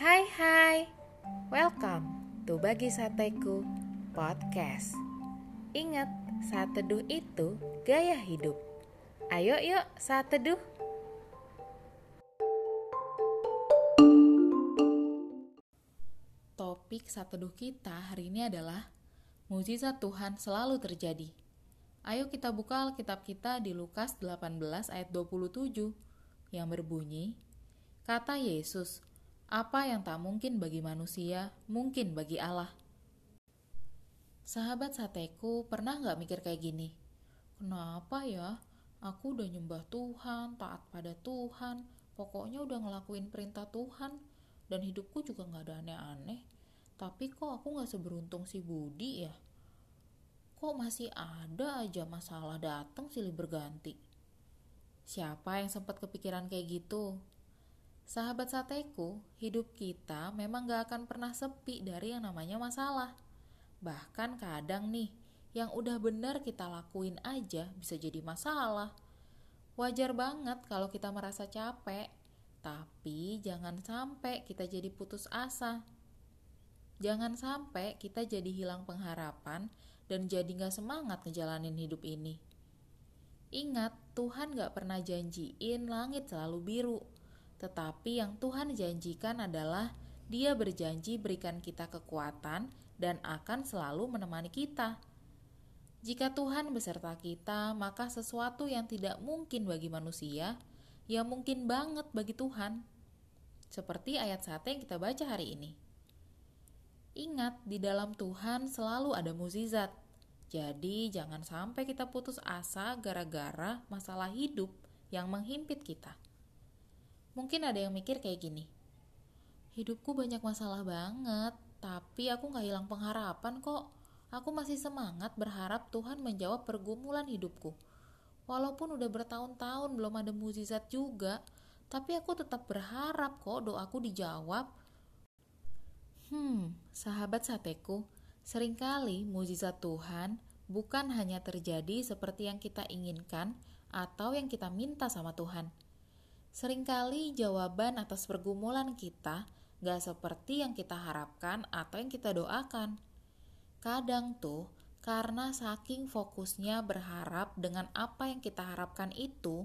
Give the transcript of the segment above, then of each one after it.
Hai hai, welcome to Bagi Sateku Podcast. Ingat, saat teduh itu gaya hidup. Ayo yuk saat teduh Topik saat teduh kita hari ini adalah Mujizat Tuhan selalu terjadi. Ayo kita buka Alkitab kita di Lukas 18 ayat 27 yang berbunyi, Kata Yesus, apa yang tak mungkin bagi manusia, mungkin bagi Allah. Sahabat sateku, pernah nggak mikir kayak gini? Kenapa ya? Aku udah nyembah Tuhan, taat pada Tuhan, pokoknya udah ngelakuin perintah Tuhan, dan hidupku juga nggak ada aneh-aneh. Tapi kok aku nggak seberuntung si Budi ya? kok masih ada aja masalah datang silih berganti. Siapa yang sempat kepikiran kayak gitu? Sahabat sateku, hidup kita memang gak akan pernah sepi dari yang namanya masalah. Bahkan kadang nih, yang udah benar kita lakuin aja bisa jadi masalah. Wajar banget kalau kita merasa capek, tapi jangan sampai kita jadi putus asa. Jangan sampai kita jadi hilang pengharapan dan jadi gak semangat ngejalanin hidup ini. Ingat, Tuhan gak pernah janjiin langit selalu biru. Tetapi yang Tuhan janjikan adalah dia berjanji berikan kita kekuatan dan akan selalu menemani kita. Jika Tuhan beserta kita, maka sesuatu yang tidak mungkin bagi manusia, ya mungkin banget bagi Tuhan. Seperti ayat sate yang kita baca hari ini. Ingat, di dalam Tuhan selalu ada mukjizat. Jadi, jangan sampai kita putus asa gara-gara masalah hidup yang menghimpit kita. Mungkin ada yang mikir kayak gini, hidupku banyak masalah banget, tapi aku gak hilang pengharapan kok. Aku masih semangat berharap Tuhan menjawab pergumulan hidupku. Walaupun udah bertahun-tahun belum ada mukjizat juga, tapi aku tetap berharap kok doaku dijawab Hmm, sahabat sateku, sering kali mujizat Tuhan bukan hanya terjadi seperti yang kita inginkan atau yang kita minta sama Tuhan. Seringkali jawaban atas pergumulan kita gak seperti yang kita harapkan atau yang kita doakan. Kadang tuh, karena saking fokusnya berharap dengan apa yang kita harapkan itu,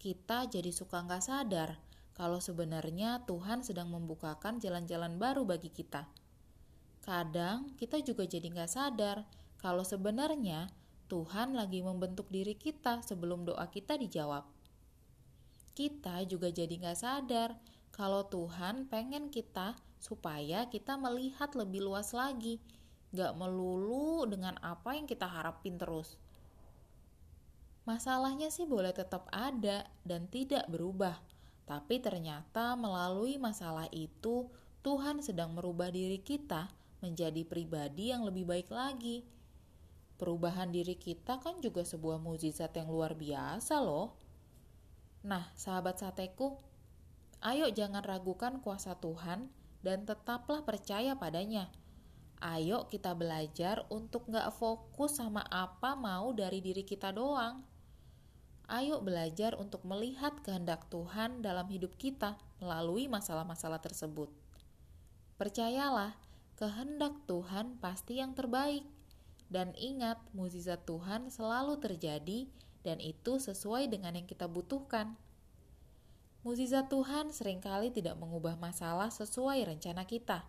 kita jadi suka gak sadar kalau sebenarnya Tuhan sedang membukakan jalan-jalan baru bagi kita. Kadang kita juga jadi nggak sadar kalau sebenarnya Tuhan lagi membentuk diri kita sebelum doa kita dijawab. Kita juga jadi nggak sadar kalau Tuhan pengen kita supaya kita melihat lebih luas lagi, nggak melulu dengan apa yang kita harapin terus. Masalahnya sih boleh tetap ada dan tidak berubah, tapi ternyata melalui masalah itu, Tuhan sedang merubah diri kita menjadi pribadi yang lebih baik lagi. Perubahan diri kita kan juga sebuah mukjizat yang luar biasa loh. Nah, sahabat sateku, ayo jangan ragukan kuasa Tuhan dan tetaplah percaya padanya. Ayo kita belajar untuk gak fokus sama apa mau dari diri kita doang ayo belajar untuk melihat kehendak Tuhan dalam hidup kita melalui masalah-masalah tersebut. Percayalah, kehendak Tuhan pasti yang terbaik. Dan ingat, mukjizat Tuhan selalu terjadi dan itu sesuai dengan yang kita butuhkan. Mukjizat Tuhan sering kali tidak mengubah masalah sesuai rencana kita,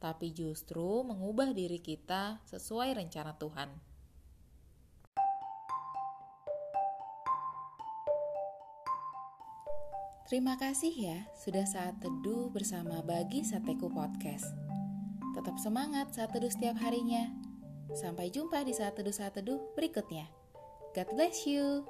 tapi justru mengubah diri kita sesuai rencana Tuhan. Terima kasih ya sudah saat teduh bersama Bagi Sateku Podcast. Tetap semangat saat teduh setiap harinya. Sampai jumpa di saat teduh saat teduh berikutnya. God bless you.